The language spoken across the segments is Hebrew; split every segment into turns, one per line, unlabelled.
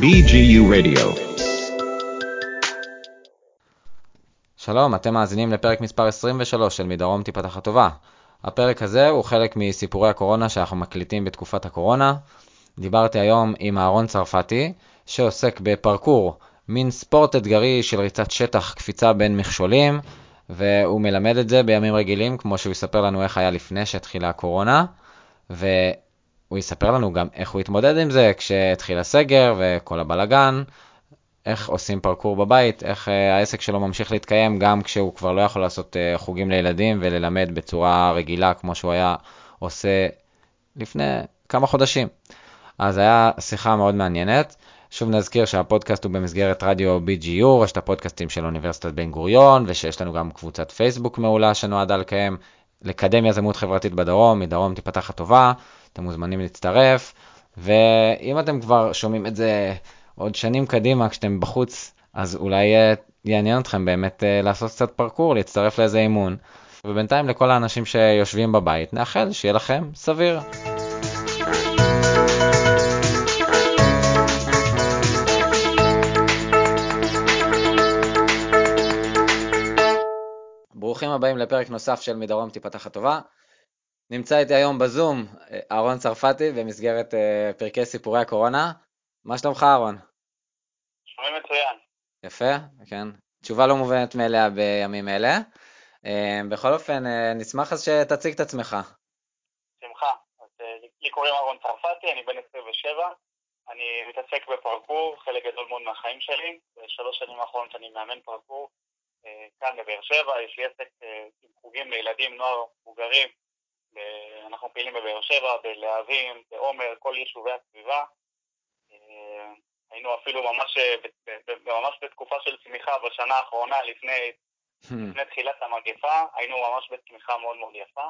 BGU Radio.
שלום, אתם מאזינים לפרק מספר 23 של מדרום תיפתח הטובה. הפרק הזה הוא חלק מסיפורי הקורונה שאנחנו מקליטים בתקופת הקורונה. דיברתי היום עם אהרון צרפתי, שעוסק בפרקור, מין ספורט אתגרי של ריצת שטח, קפיצה בין מכשולים, והוא מלמד את זה בימים רגילים, כמו שהוא יספר לנו איך היה לפני שהתחילה הקורונה, והוא יספר לנו גם איך הוא התמודד עם זה כשהתחיל הסגר וכל הבלגן, איך עושים פרקור בבית, איך אה, העסק שלו ממשיך להתקיים גם כשהוא כבר לא יכול לעשות אה, חוגים לילדים וללמד בצורה רגילה כמו שהוא היה עושה לפני כמה חודשים. אז היה שיחה מאוד מעניינת. שוב נזכיר שהפודקאסט הוא במסגרת רדיו BGU, רשת הפודקאסטים של אוניברסיטת בן גוריון, ושיש לנו גם קבוצת פייסבוק מעולה שנועדה לקיים, לקדם יזמות חברתית בדרום, מדרום תיפתח הטובה, אתם מוזמנים להצטרף, ואם אתם כבר שומעים את זה עוד שנים קדימה כשאתם בחוץ, אז אולי uh, יעניין אתכם באמת uh, לעשות קצת פרקור, להצטרף לאיזה אימון. ובינתיים לכל האנשים שיושבים בבית, נאחל שיהיה לכם סביר. ברוכים הבאים לפרק נוסף של מדרום תיפתח הטובה. נמצא איתי היום בזום אה, אהרון צרפתי במסגרת uh, פרקי סיפורי הקורונה. מה שלומך אהרון?
שומעים מצוין.
יפה, כן. תשובה לא מובנת מאליה בימים אלה. אה, בכל אופן, אה, נשמח אז שתציג את עצמך.
שמחה. אז אה, לי קוראים אהרון צרפתי, אני בן 27. אני מתעסק בפרקור, חלק גדול מאוד מהחיים שלי. בשלוש שנים האחרונות אני מאמן פרקור כאן בבאר שבע. יש לי עסק עם חוגים לילדים, נוער, מבוגרים. אנחנו פעילים בבאר שבע, בלהבים, בעומר, כל יישובי הסביבה. היינו אפילו ממש, ממש בתקופה של צמיחה בשנה האחרונה, לפני, hmm. לפני תחילת המגפה, היינו ממש בצמיחה מאוד מאוד יפה.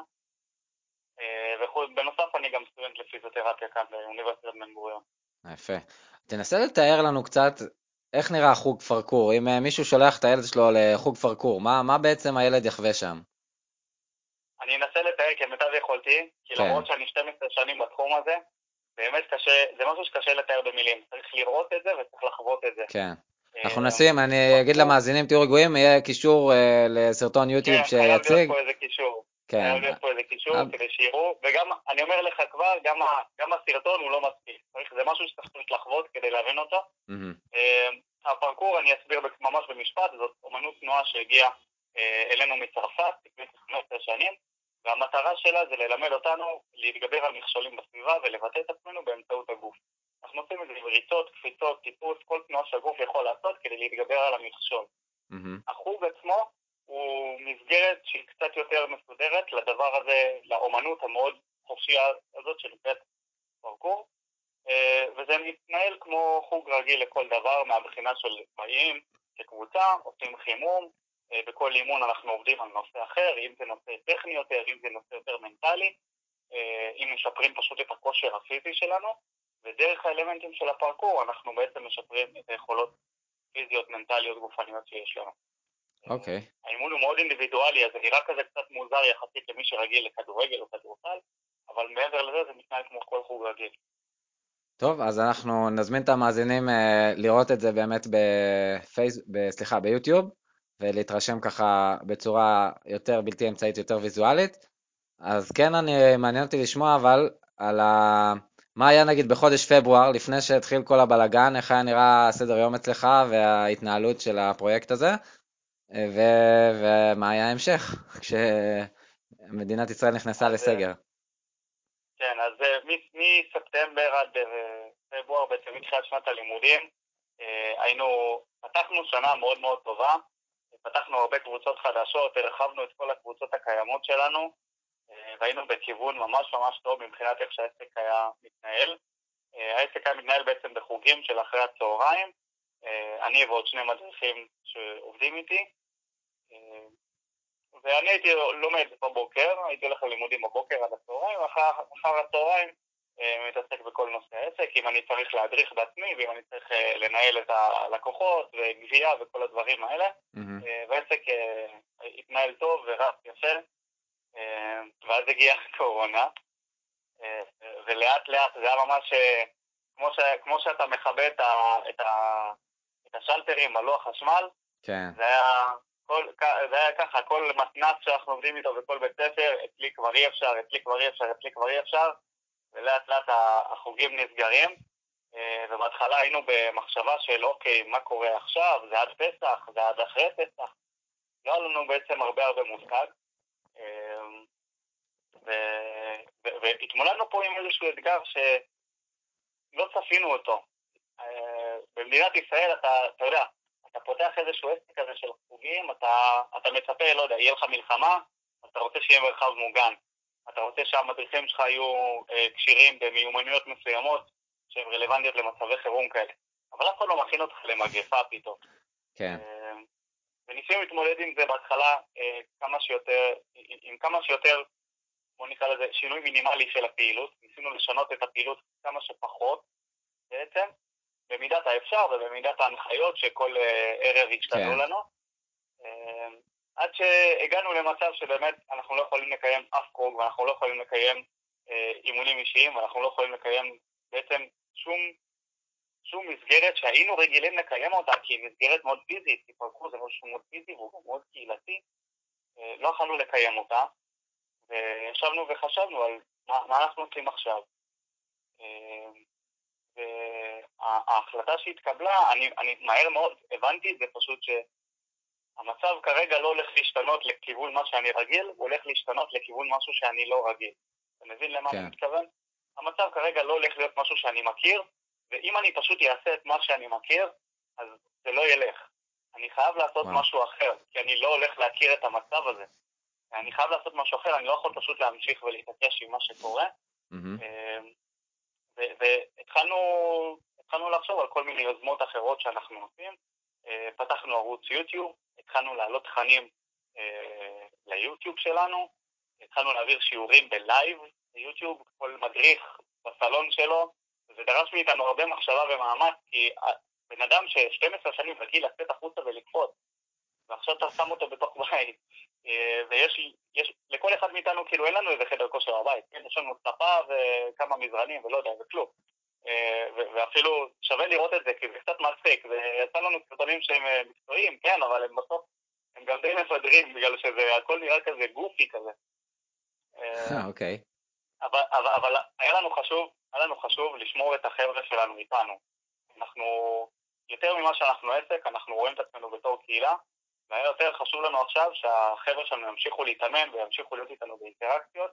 אה, ובנוסף אני גם סטודנט לפיזיותרפיה כאן באוניברסיטת בן גוריון.
יפה. תנסה לתאר לנו קצת איך נראה חוג פרקור. אם אה, מישהו שולח את הילד שלו לחוג פרקור, מה, מה בעצם הילד יחווה שם?
אני אנסה לתאר כמיטב יכולתי, כי כן. למרות שאני 12 שנים בתחום הזה, באמת קשה, זה משהו שקשה לתאר במילים, צריך לראות את זה וצריך לחוות את זה.
כן. אה, אנחנו נשים, אני אגיד למאזינים, תהיו רגועים, יהיה קישור אה, לסרטון יוטיוב שיציג. כן,
חייב להיות פה איזה קישור. כן. חייב להיות פה איזה קישור כדי שיראו, וגם, אני אומר לך כבר, גם הסרטון הוא לא מספיק. זה משהו שצריך לחוות כדי להבין אותו. אה, הפרקור, אני אסביר ממש במשפט, זאת אומנות תנועה שהגיעה אלינו מצרפת לפני 15 שנים. והמטרה שלה זה ללמד אותנו להתגבר על מכשולים בסביבה ולבטא את עצמנו באמצעות הגוף. אנחנו עושים את זה עם ריצות, קפיצות, טיפוס, כל תנועה שהגוף יכול לעשות כדי להתגבר על המכשול. Mm-hmm. החוג עצמו הוא מסגרת שהיא קצת יותר מסודרת לדבר הזה, לאומנות המאוד חופשייה הזאת שנקראת פרקור, אה, וזה מתנהל כמו חוג רגיל לכל דבר מהבחינה של באים כקבוצה, עושים חימום, בכל אימון אנחנו עובדים על נושא אחר, אם זה נושא טכני יותר, אם זה נושא יותר מנטלי, אה, אם משפרים פשוט את הכושר הפיזי שלנו, ודרך האלמנטים של הפרקור אנחנו בעצם משפרים את היכולות פיזיות, מנטליות, גופניות שיש לנו.
אוקיי. Okay.
האימון הוא מאוד אינדיבידואלי, אז זה נראה כזה קצת מוזר יחסית למי שרגיל לכדורגל או כדורסל, אבל מעבר לזה זה מתנהל כמו כל חוג רגיל.
טוב, אז אנחנו נזמין את המאזינים אה, לראות את זה באמת בפייס... ב... סליחה, ביוטיוב. ולהתרשם ככה בצורה יותר בלתי אמצעית, יותר ויזואלית. אז כן, אני, מעניין אותי לשמוע אבל על ה... מה היה נגיד בחודש פברואר, לפני שהתחיל כל הבלגן, איך היה נראה סדר יום אצלך וההתנהלות של הפרויקט הזה, ו... ומה היה ההמשך, כשמדינת ישראל נכנסה לסגר.
כן, אז אה, מספטמבר עד אה, פברואר, בעצם מתחילת שנת הלימודים, אה, היינו, פתחנו שנה מאוד מאוד טובה, פתחנו הרבה קבוצות חדשות, הרחבנו את כל הקבוצות הקיימות שלנו, אה, והיינו בכיוון ממש ממש טוב מבחינת איך שהעסק היה מתנהל. אה, העסק היה מתנהל בעצם בחוגים של אחרי הצהריים, אה, אני ועוד שני מדריכים שעובדים איתי, ואני הייתי לומד בבוקר, הייתי הולך ללימודים בבוקר עד הצהריים, ואחר הצהריים מתעסק בכל נושא העסק, אם אני צריך להדריך בעצמי ואם אני צריך אה, לנהל את הלקוחות וגבייה וכל הדברים האלה. Mm-hmm. והעסק התנהל טוב ורץ יפה, ואז הגיעה הקורונה, ולאט לאט זה היה ממש כמו, ש, כמו שאתה מכבה את, ה, את, ה, את השלטרים על לוח חשמל,
כן.
זה היה, כל, זה היה ככה, כל מתנ"ס שאנחנו עובדים איתו בכל בית ספר, אצלי כבר אי אפשר, אצלי כבר אי אפשר, אצלי כבר אי אפשר, ולאט לאט החוגים נסגרים. אה, ובהתחלה היינו במחשבה של אוקיי, מה קורה עכשיו, זה עד פסח, זה עד אחרי פסח. לא היה לנו בעצם הרבה הרבה מושג. אה, והתמודדנו פה עם איזשהו אתגר שלא צפינו אותו. אה, במדינת ישראל אתה, אתה יודע, אתה פותח איזשהו עסק כזה של חוגים, אתה, אתה מצפה, לא יודע, יהיה לך מלחמה, אתה רוצה שיהיה מרחב מוגן. אתה רוצה שהמדריכים שלך יהיו אה, כשירים במיומנויות מסוימות שהן רלוונטיות למצבי חירום כאלה. אבל אף אחד לא מכין אותך למגפה פתאום.
כן.
אה, וניסינו להתמודד עם זה בהתחלה אה, כמה שיותר, עם כמה שיותר, בוא נקרא לזה, שינוי מינימלי של הפעילות. ניסינו לשנות את הפעילות כמה שפחות בעצם, במידת האפשר ובמידת ההנחיות שכל ערב השתנו כן. לנו. עד שהגענו למצב שבאמת אנחנו לא יכולים לקיים אף קרוג ואנחנו לא יכולים לקיים אה, אימונים אישיים ואנחנו לא יכולים לקיים בעצם שום, שום מסגרת שהיינו רגילים לקיים אותה כי היא מסגרת מאוד פיזית, כי פרקור זה משהו מאוד פיזי והוא מאוד קהילתי, אה, לא יכולנו לקיים אותה וישבנו וחשבנו על מה, מה אנחנו עושים עכשיו. אה, וההחלטה שהתקבלה, אני, אני מהר מאוד הבנתי את זה פשוט שהמצב כרגע לא הולך להשתנות לכיוון מה שאני רגיל, הוא הולך להשתנות לכיוון משהו שאני לא רגיל. אתה מבין למה כן. אני מתכוון? המצב כרגע לא הולך להיות משהו שאני מכיר, ואם אני פשוט אעשה את מה שאני מכיר, אז זה לא ילך. אני חייב לעשות וואו. משהו אחר, כי אני לא הולך להכיר את המצב הזה. אני חייב לעשות משהו אחר, אני לא יכול פשוט להמשיך ולהתעקש עם מה שקורה. Mm-hmm. והתחלנו לחשוב על כל מיני יוזמות אחרות שאנחנו עושים. אה, פתחנו ערוץ יוטיוב, התחלנו להעלות תכנים אה, ליוטיוב שלנו, התחלנו להעביר שיעורים בלייב ליוטיוב, כל מדריך בסלון שלו, זה דרש מאיתנו הרבה מחשבה ומאמץ, כי בן אדם ש-12 שנים רגיל לצאת החוצה ולקפוץ, ועכשיו אתה שם אותו בתוך בית, אה, ויש, יש, לכל אחד מאיתנו, כאילו אין לנו איזה חדר כושר בבית, כן? יש לנו ספה וכמה מזרנים ולא יודע, וכלום. אה, ואפילו שווה לראות את זה, כי זה מצחיק, ויצא לנו סרטונים שהם אה, מקצועיים, כן, אבל הם בסוף, הם גם די מפדרים, בגלל שזה, הכל נראה כזה גופי כזה.
אוקיי.
אבל, אבל, אבל היה לנו חשוב, היה לנו חשוב לשמור את החבר'ה שלנו איתנו. אנחנו, יותר ממה שאנחנו עסק, אנחנו רואים את עצמנו בתור קהילה, והיה יותר חשוב לנו עכשיו שהחבר'ה שלנו ימשיכו להתאמן וימשיכו להיות איתנו באינטראקציות,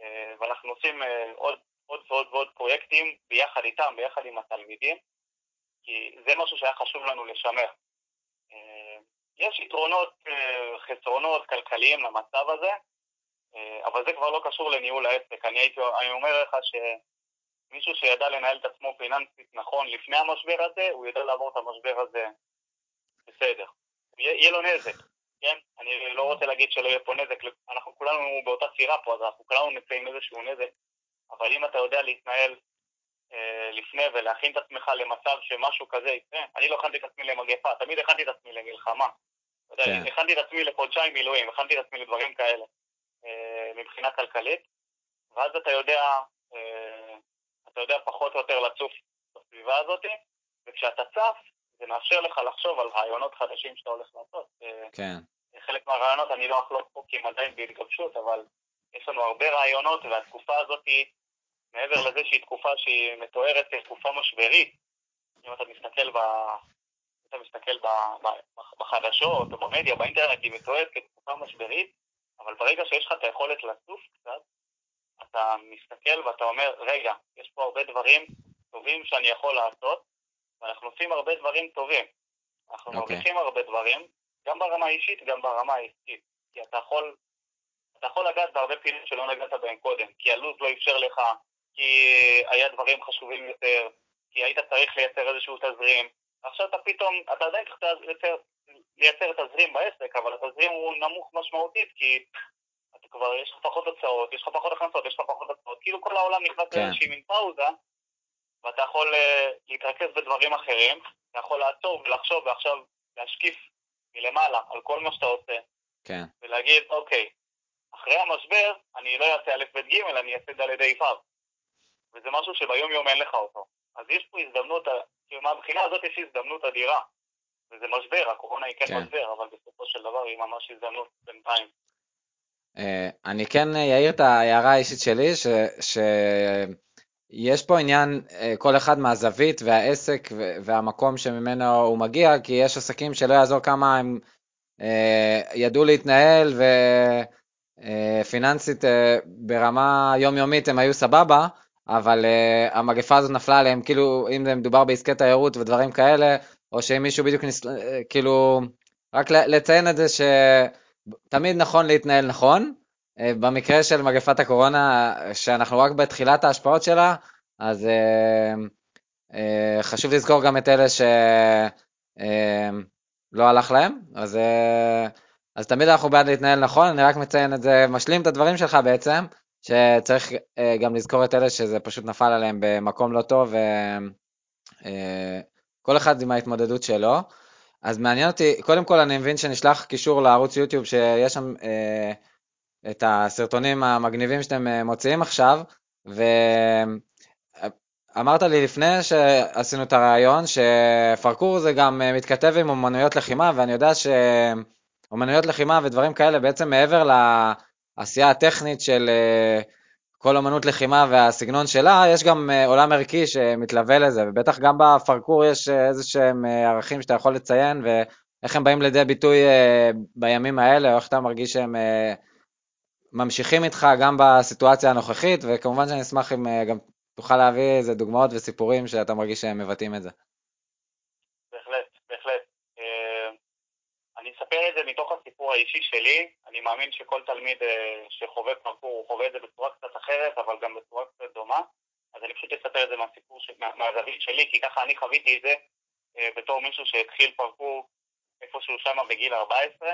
אה, ואנחנו עושים אה, עוד, עוד ועוד ועוד פרויקטים ביחד איתם, ביחד עם התלמידים, כי זה משהו שהיה חשוב לנו לשמר. אה, יש יתרונות, חסרונות כלכליים למצב הזה, אבל זה כבר לא קשור לניהול העסק. אני הייתי, אני אומר לך שמישהו שידע לנהל את עצמו פיננסית נכון לפני המשבר הזה, הוא יודע לעבור את המשבר הזה בסדר. יהיה לו נזק, כן? אני לא רוצה להגיד שלא יהיה פה נזק, אנחנו כולנו באותה סירה פה, אז אנחנו כולנו נמצאים איזשהו נזק, אבל אם אתה יודע להתנהל אה, לפני ולהכין את עצמך למצב שמשהו כזה יקרה, אני לא הכנתי את עצמי למגפה, תמיד הכנתי את עצמי למלחמה. כן. הכנתי את עצמי לחודשיים מילואים, הכנתי את עצמי לדברים כאלה, אה, מבחינה כלכלית, ואז אתה יודע, אה, אתה יודע פחות או יותר לצוף בסביבה הזאת, וכשאתה צף, זה מאפשר לך לחשוב על רעיונות חדשים שאתה הולך לעשות.
כן.
חלק מהרעיונות אני לא אחלוק פה כי הם עדיין בהתגבשות, אבל יש לנו הרבה רעיונות, והתקופה הזאת היא, מעבר לזה שהיא תקופה שהיא מתוארת כתקופה משברית, אם אתה מסתכל ב... אתה מסתכל ב, בחדשות או במדיה, באינטרנט, היא מתוארת כתקופה משברית, אבל ברגע שיש לך את היכולת לצוף קצת, אתה מסתכל ואתה אומר, רגע, יש פה הרבה דברים טובים שאני יכול לעשות, ואנחנו עושים הרבה דברים טובים. אנחנו okay. אוקיי. מרוויחים הרבה דברים, גם ברמה האישית, גם ברמה העסקית. כי אתה יכול, אתה יכול לגעת בהרבה פעילות שלא נגעת בהם קודם, כי הלו"ז לא אפשר לך, כי היה דברים חשובים יותר, כי היית צריך לייצר איזשהו תזרים. עכשיו אתה פתאום, אתה עדיין צריך לייצר, לייצר תזרים בעסק, אבל התזרים הוא נמוך משמעותית, כי אתה כבר, יש לך פחות הוצאות, יש לך פחות הכנסות, יש לך פחות הוצאות, כאילו כל העולם נכנס כן. לאיזושהי מין פאוזה, ואתה יכול uh, להתרכז בדברים אחרים, אתה יכול לעצור ולחשוב ועכשיו להשקיף מלמעלה על כל מה שאתה עושה,
כן.
ולהגיד, אוקיי, אחרי המשבר אני לא אעשה א' ב' ג', אני אעשה ד' ה' ו'. וזה משהו שביום יום אין לך אותו. אז יש פה הזדמנות, כאילו מהבחינה הזאת יש הזדמנות אדירה. וזה משבר, הקורונה היא כן, כן. משבר, אבל בסופו של דבר היא ממש הזדמנות בינתיים.
Uh, אני כן אעיר את ההערה האישית שלי, ש, שיש פה עניין, uh, כל אחד מהזווית והעסק והמקום שממנו הוא מגיע, כי יש עסקים שלא יעזור כמה הם uh, ידעו להתנהל ופיננסית uh, uh, ברמה יומיומית הם היו סבבה, אבל uh, המגפה הזאת נפלה עליהם, כאילו אם זה מדובר בעסקי תיירות ודברים כאלה, או שאם מישהו בדיוק, נס... כאילו, רק לציין את זה שתמיד נכון להתנהל נכון. אה, במקרה של מגפת הקורונה, שאנחנו רק בתחילת ההשפעות שלה, אז אה, אה, חשוב לזכור גם את אלה שלא הלך להם, אז, אז תמיד אנחנו בעד להתנהל נכון, אני רק מציין את זה, משלים את הדברים שלך בעצם, שצריך גם לזכור את אלה שזה פשוט נפל עליהם במקום לא טוב, כל אחד עם ההתמודדות שלו. אז מעניין אותי, קודם כל אני מבין שנשלח קישור לערוץ יוטיוב שיש שם אה, את הסרטונים המגניבים שאתם אה, מוציאים עכשיו, ואמרת לי לפני שעשינו את הראיון שפרקור זה גם אה, מתכתב עם אומנויות לחימה, ואני יודע שאומנויות לחימה ודברים כאלה בעצם מעבר לעשייה הטכנית של אה, כל אמנות לחימה והסגנון שלה, יש גם uh, עולם ערכי שמתלווה לזה, ובטח גם בפרקור יש uh, איזה שהם ערכים שאתה יכול לציין, ואיך הם באים לידי ביטוי בימים האלה, או איך אתה מרגיש שהם ממשיכים איתך גם בסיטואציה הנוכחית, וכמובן שאני אשמח אם גם תוכל להביא איזה דוגמאות וסיפורים שאתה מרגיש שהם מבטאים את זה.
אספר את זה מתוך הסיפור האישי שלי, אני מאמין שכל תלמיד אה, שחווה פרקור הוא חווה את זה בצורה קצת אחרת, אבל גם בצורה קצת דומה, אז אני פשוט אספר את זה מהסיפור, ש... מה, מהזווית שלי, כי ככה אני חוויתי את זה אה, בתור מישהו שהתחיל פרקור איפשהו שם בגיל 14,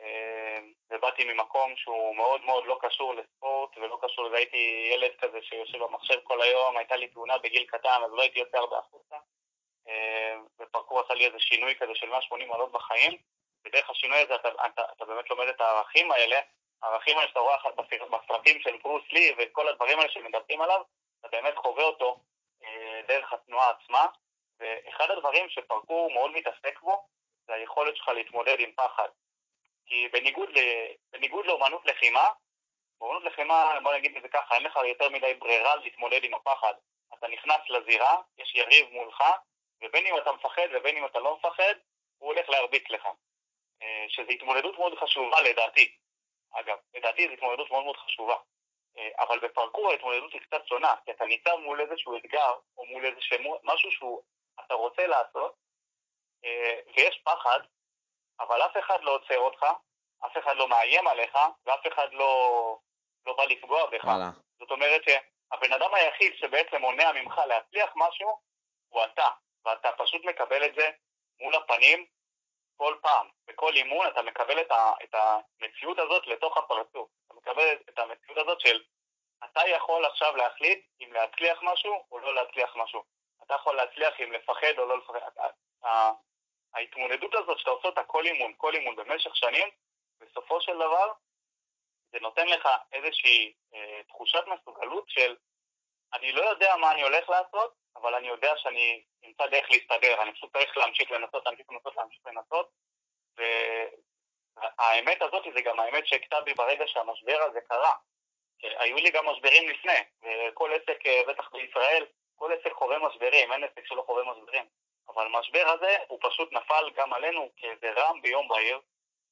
אה, ובאתי ממקום שהוא מאוד מאוד לא קשור לספורט ולא קשור לזה, הייתי ילד כזה שיושב במחשב כל היום, הייתה לי תאונה בגיל קטן, אז לא הייתי יוצא הרבה החוצה. ופרקור עשה לי איזה שינוי כזה של 180 מעלות בחיים. ודרך השינוי הזה אתה, אתה, אתה באמת לומד את הערכים האלה, הערכים האלה שאתה רואה בסרטים של ברוס לי וכל הדברים האלה שמדברים עליו, אתה באמת חווה אותו אה, דרך התנועה עצמה, ואחד הדברים שפרקור מאוד מתעסק בו, זה היכולת שלך להתמודד עם פחד. כי בניגוד, ל, בניגוד לאומנות לחימה, באומנות לחימה, בוא נגיד את זה ככה, אין לך יותר מדי ברירה להתמודד עם הפחד. אתה נכנס לזירה, יש יריב מולך, ובין אם אתה מפחד ובין אם אתה לא מפחד, הוא הולך להרביץ לך. אה, שזו התמודדות מאוד חשובה לדעתי. אגב, לדעתי זו התמודדות מאוד מאוד חשובה. אה, אבל בפרקור ההתמודדות היא קצת שונה, כי אתה ניצב מול איזשהו אתגר, או מול איזשהו משהו שאתה רוצה לעשות, אה, ויש פחד, אבל אף אחד לא עוצר אותך, אף אחד לא מאיים עליך, ואף אחד לא, לא בא לפגוע בך. וואלה. זאת אומרת שהבן אדם היחיד שבעצם מונע ממך להצליח משהו, הוא אתה, ואתה פשוט מקבל את זה מול הפנים, כל פעם, בכל אימון אתה מקבל את, ה, את המציאות הזאת לתוך הפרצוף. אתה מקבל את המציאות הזאת של אתה יכול עכשיו להחליט אם להצליח משהו או לא להצליח משהו. אתה יכול להצליח אם לפחד או לא לפחד. ההתמודדות הזאת שאתה עושה אותה כל אימון, כל אימון במשך שנים, בסופו של דבר זה נותן לך איזושהי אה, תחושת מסוגלות של אני לא יודע מה אני הולך לעשות, אבל אני יודע שאני אמצא דרך להסתדר, אני פשוט צריך להמשיך לנסות, להמשיך לנסות, להמשיך לנסות, והאמת הזאת זה גם האמת שהכתה בי ברגע שהמשבר הזה קרה. היו לי גם משברים לפני, וכל עסק, אה, בטח בישראל, כל עסק חווה משברים, אין עסק שלא חווה משברים. אבל המשבר הזה, הוא פשוט נפל גם עלינו כאיזה רם ביום בהיר,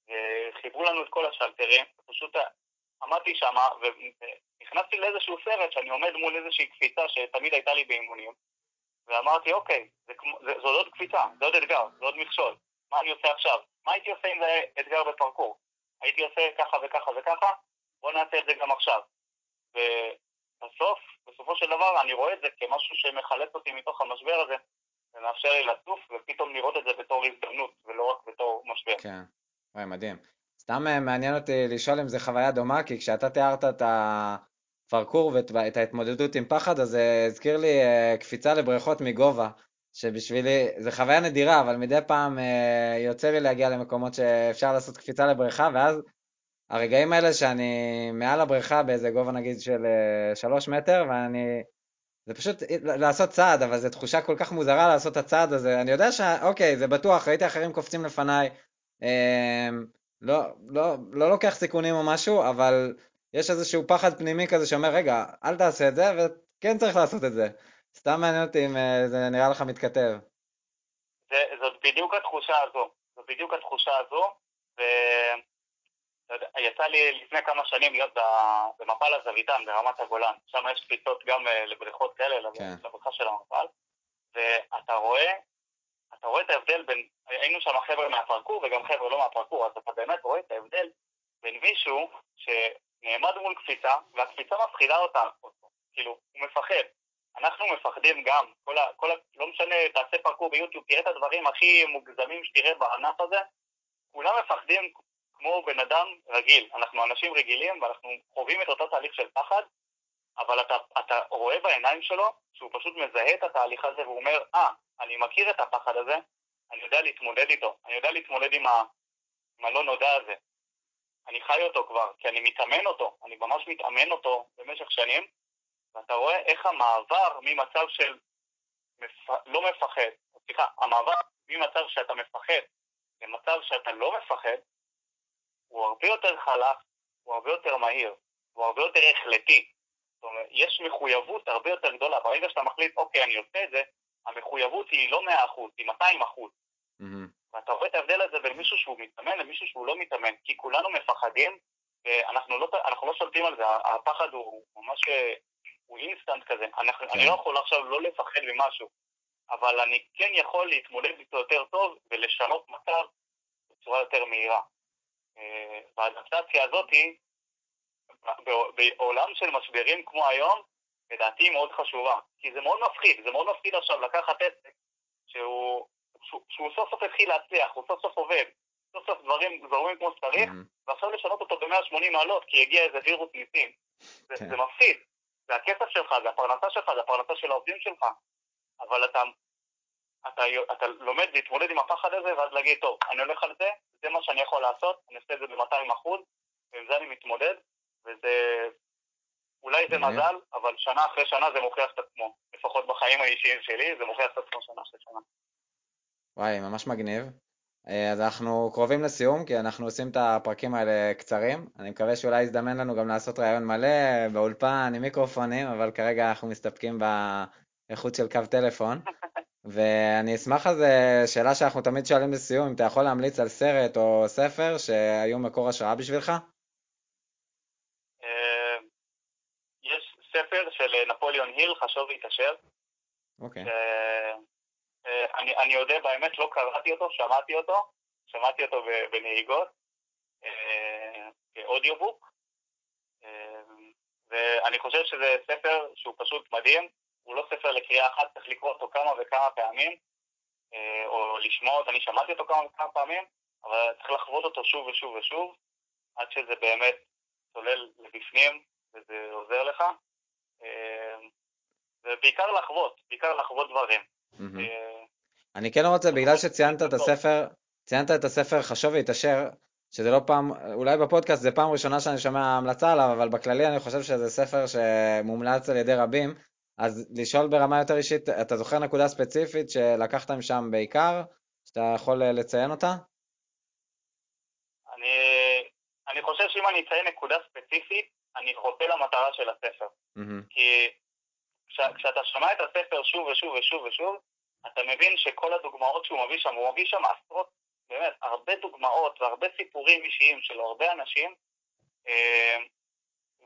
וחיברו לנו את כל השלטרים, פשוט עמדתי שם ונכנסתי לאיזשהו סרט שאני עומד מול איזושהי קפיצה שתמיד הייתה לי באימונים, ואמרתי, אוקיי, זה, זה, זו עוד קפיצה, זה עוד אתגר, זה עוד מכשול, מה אני עושה עכשיו? מה הייתי עושה אם זה אתגר בפרקור? הייתי עושה ככה וככה וככה, בוא נעשה את זה גם עכשיו. ובסוף, בסופו של דבר, אני רואה את זה כמשהו שמחלץ אותי מתוך המשבר הזה, ומאפשר לי לטוף, ופתאום לראות את זה בתור הזדמנות, ולא רק בתור משבר.
כן, וואי, מדהים. סתם אה, מעניין אותי לשאול אם זו חוויה דומה, כי כשאתה תיארת את הפרקור ואת ההתמודדות עם פחד, אז זה הזכיר לי אה, קפיצה לבריכות מגובה, שבשבילי, זו חוויה נדירה, אבל מדי פעם אה, יוצא לי להגיע למקומות שאפשר לעשות קפיצה לבריכה, ואז הרגעים האלה שאני מעל הבריכה באיזה גובה נגיד של שלוש מטר, ואני זה פשוט לעשות צעד, אבל זו תחושה כל כך מוזרה לעשות את הצעד הזה. אני יודע שאוקיי, זה בטוח, ראיתי אחרים קופצים לפניי, אה, לא, לא, לא לוקח סיכונים או משהו, אבל יש איזשהו פחד פנימי כזה שאומר, רגע, אל תעשה את זה, וכן צריך לעשות את זה. סתם מעניין אותי אם אה, זה נראה לך מתכתב.
זה, זאת בדיוק התחושה הזו. זאת בדיוק התחושה הזו, ויצא לי לפני כמה שנים להיות במפל הזוויתן ברמת הגולן. שם יש קפיצות גם אה, לבריכות כאלה, כן. לבריכה של המפל, ואתה רואה, אתה רואה את ההבדל בין, היינו שם חבר'ה מהפרקור וגם חבר'ה לא מהפרקור, אז אתה באמת רואה את ההבדל בין מישהו שנעמד מול קפיצה, והקפיצה מפחידה אותה, כאילו, הוא מפחד. אנחנו מפחדים גם, כל ה, כל ה, לא משנה, תעשה פרקור ביוטיוב, תראה את הדברים הכי מוגזמים שתראה בענף הזה, כולם מפחדים כמו בן אדם רגיל. אנחנו אנשים רגילים ואנחנו חווים את אותו תהליך של פחד, אבל אתה, אתה רואה בעיניים שלו שהוא פשוט מזהה את התהליך הזה והוא אומר, אה, ah, אני מכיר את הפחד הזה, אני יודע להתמודד איתו, אני יודע להתמודד עם, ה, עם הלא נודע הזה. אני חי אותו כבר, כי אני מתאמן אותו, אני ממש מתאמן אותו במשך שנים, ואתה רואה איך המעבר ממצב של מפ... לא מפחד, סליחה, המעבר ממצב שאתה מפחד למצב שאתה לא מפחד, הוא הרבה יותר חלק, הוא הרבה יותר מהיר, הוא הרבה יותר החלטי. זאת אומרת, יש מחויבות הרבה יותר גדולה. ברגע שאתה מחליט, אוקיי, אני עושה את זה, המחויבות היא לא 100%, היא 200%. Mm-hmm. ואתה רואה את ההבדל הזה בין מישהו שהוא מתאמן למישהו שהוא לא מתאמן, כי כולנו מפחדים, ואנחנו לא, לא שולטים על זה, הפחד הוא ממש הוא אינסטנט כזה. אנחנו, כן. אני לא יכול עכשיו לא לפחד ממשהו, אבל אני כן יכול להתמודד איתו יותר טוב ולשנות מצב בצורה יותר מהירה. אה, והאדפטציה הזאת, בעולם של משברים כמו היום, לדעתי היא מאוד חשובה. כי זה מאוד מפחיד, זה מאוד מפחיד עכשיו לקחת עסק שהוא, שהוא, שהוא סוף סוף התחיל להצליח, הוא סוף סוף עובד, סוף סוף דברים זורמים כמו שצריך, mm-hmm. ועכשיו לשנות אותו ב-180 מעלות כי הגיע איזה וירוס ניסים. זה, כן. זה מפחיד. זה הכסף שלך, זה הפרנסה שלך, זה הפרנסה של העובדים שלך, אבל אתה, אתה, אתה לומד להתמודד עם הפחד הזה, ואז להגיד, טוב, אני הולך על זה, זה מה שאני יכול לעשות, אני עושה את זה ב-200 אחוז, ועם זה אני מתמודד, וזה... אולי זה מזל, אבל שנה אחרי שנה זה מוכיח את עצמו. לפחות בחיים האישיים שלי, זה מוכיח את עצמו שנה אחרי שנה.
וואי, ממש מגניב. אה, אז אנחנו קרובים לסיום, כי אנחנו עושים את הפרקים האלה קצרים. אני מקווה שאולי יזדמן לנו גם לעשות ראיון מלא באולפן עם מיקרופונים, אבל כרגע אנחנו מסתפקים באיכות של קו טלפון. ואני אשמח אז, שאלה שאנחנו תמיד שואלים לסיום, אם אתה יכול להמליץ על סרט או ספר שהיו מקור השראה בשבילך?
אה, יש ספר של נפוליאון היל, חשוב להתעשר. אוקיי. אה, אני, אני יודע, באמת לא קראתי אותו, שמעתי אותו, שמעתי אותו בנהיגות, אה, באודיובוק, אה, ואני חושב שזה ספר שהוא פשוט מדהים, הוא לא ספר לקריאה אחת, צריך לקרוא אותו כמה וכמה פעמים, או לשמוע אותו, אני שמעתי אותו כמה וכמה פעמים, אבל צריך לחוות אותו שוב ושוב ושוב, עד שזה באמת צולל לבפנים וזה עוזר לך. ובעיקר לחוות, בעיקר לחוות דברים.
אני כן רוצה, בגלל שציינת את הספר, ציינת את הספר חשוב והתעשר, שזה לא פעם, אולי בפודקאסט זה פעם ראשונה שאני שומע המלצה עליו, אבל בכללי אני חושב שזה ספר שמומלץ על ידי רבים, אז לשאול ברמה יותר אישית, אתה זוכר נקודה ספציפית שלקחת משם בעיקר, שאתה יכול לציין אותה?
אני, אני חושב שאם אני אציין נקודה ספציפית, אני חוטא למטרה של הספר. Mm-hmm. כי כשאתה שומע את הספר שוב ושוב ושוב ושוב, אתה מבין שכל הדוגמאות שהוא מביא שם, הוא מביא שם עשרות, באמת, הרבה דוגמאות והרבה סיפורים אישיים של הרבה אנשים, אה,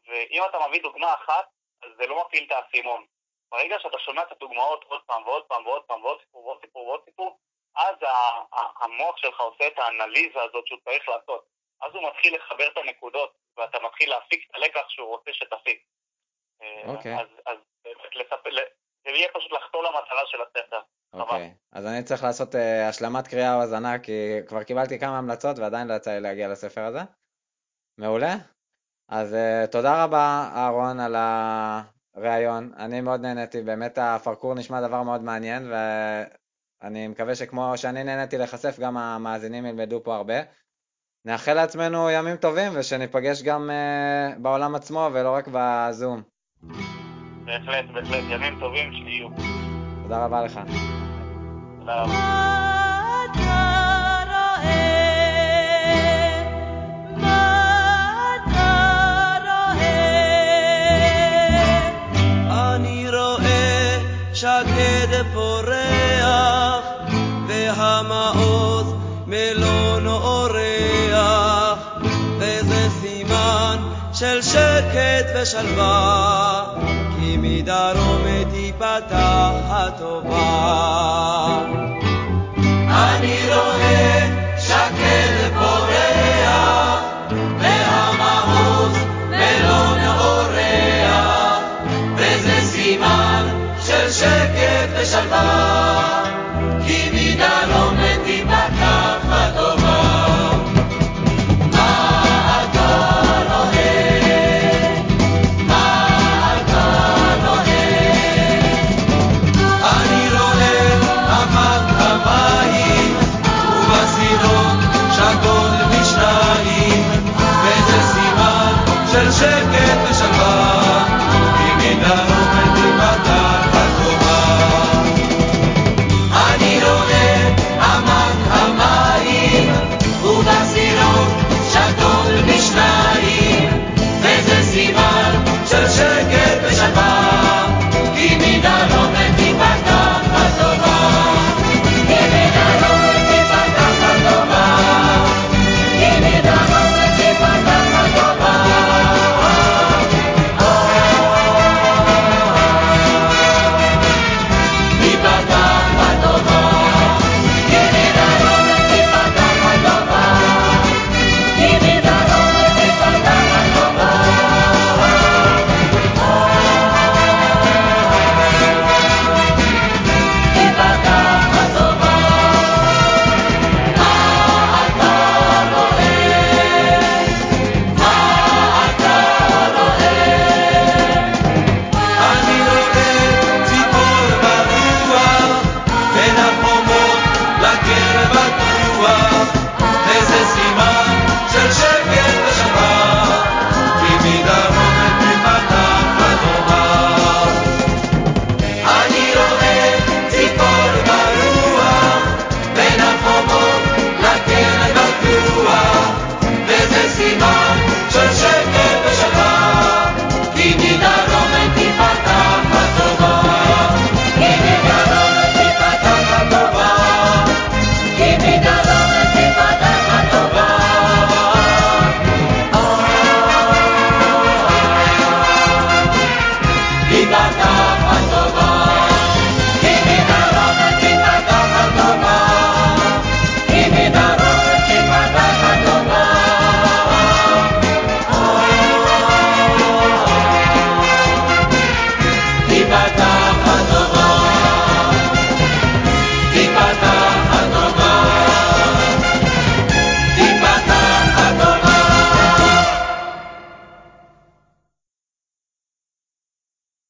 ואם אתה מביא דוגמה אחת, אז זה לא מפעיל את האסימון. ברגע שאתה שומע את הדוגמאות עוד פעם ועוד פעם ועוד פעם ועוד סיפור ועוד סיפור ועוד סיפור, אז המוח שלך עושה את האנליזה הזאת שהוא צריך לעשות. אז הוא מתחיל לחבר את הנקודות, ואתה מתחיל להפיק את הלקח שהוא רוצה שתפיק. אה, אוקיי. אז, זה יהיה פשוט לחתור למטרה של הספר.
אוקיי, אז אני צריך לעשות uh, השלמת קריאה או האזנה, כי כבר קיבלתי כמה המלצות ועדיין לא יצא לי להגיע לספר הזה. מעולה. אז uh, תודה רבה, אהרון, על הריאיון. אני מאוד נהניתי, באמת הפרקור נשמע דבר מאוד מעניין, ואני מקווה שכמו שאני נהניתי להיחשף, גם המאזינים ילמדו פה הרבה. נאחל לעצמנו ימים טובים, ושניפגש גם בעולם עצמו ולא רק בזום.
בהחלט, בהחלט, ימים טובים שיהיו.
תודה רבה לך.
תודה רבה.
שקד פורח, והמעוז מלון אורח, וזה סימן של שקט ושלווה, מדרום תיפתח הטובה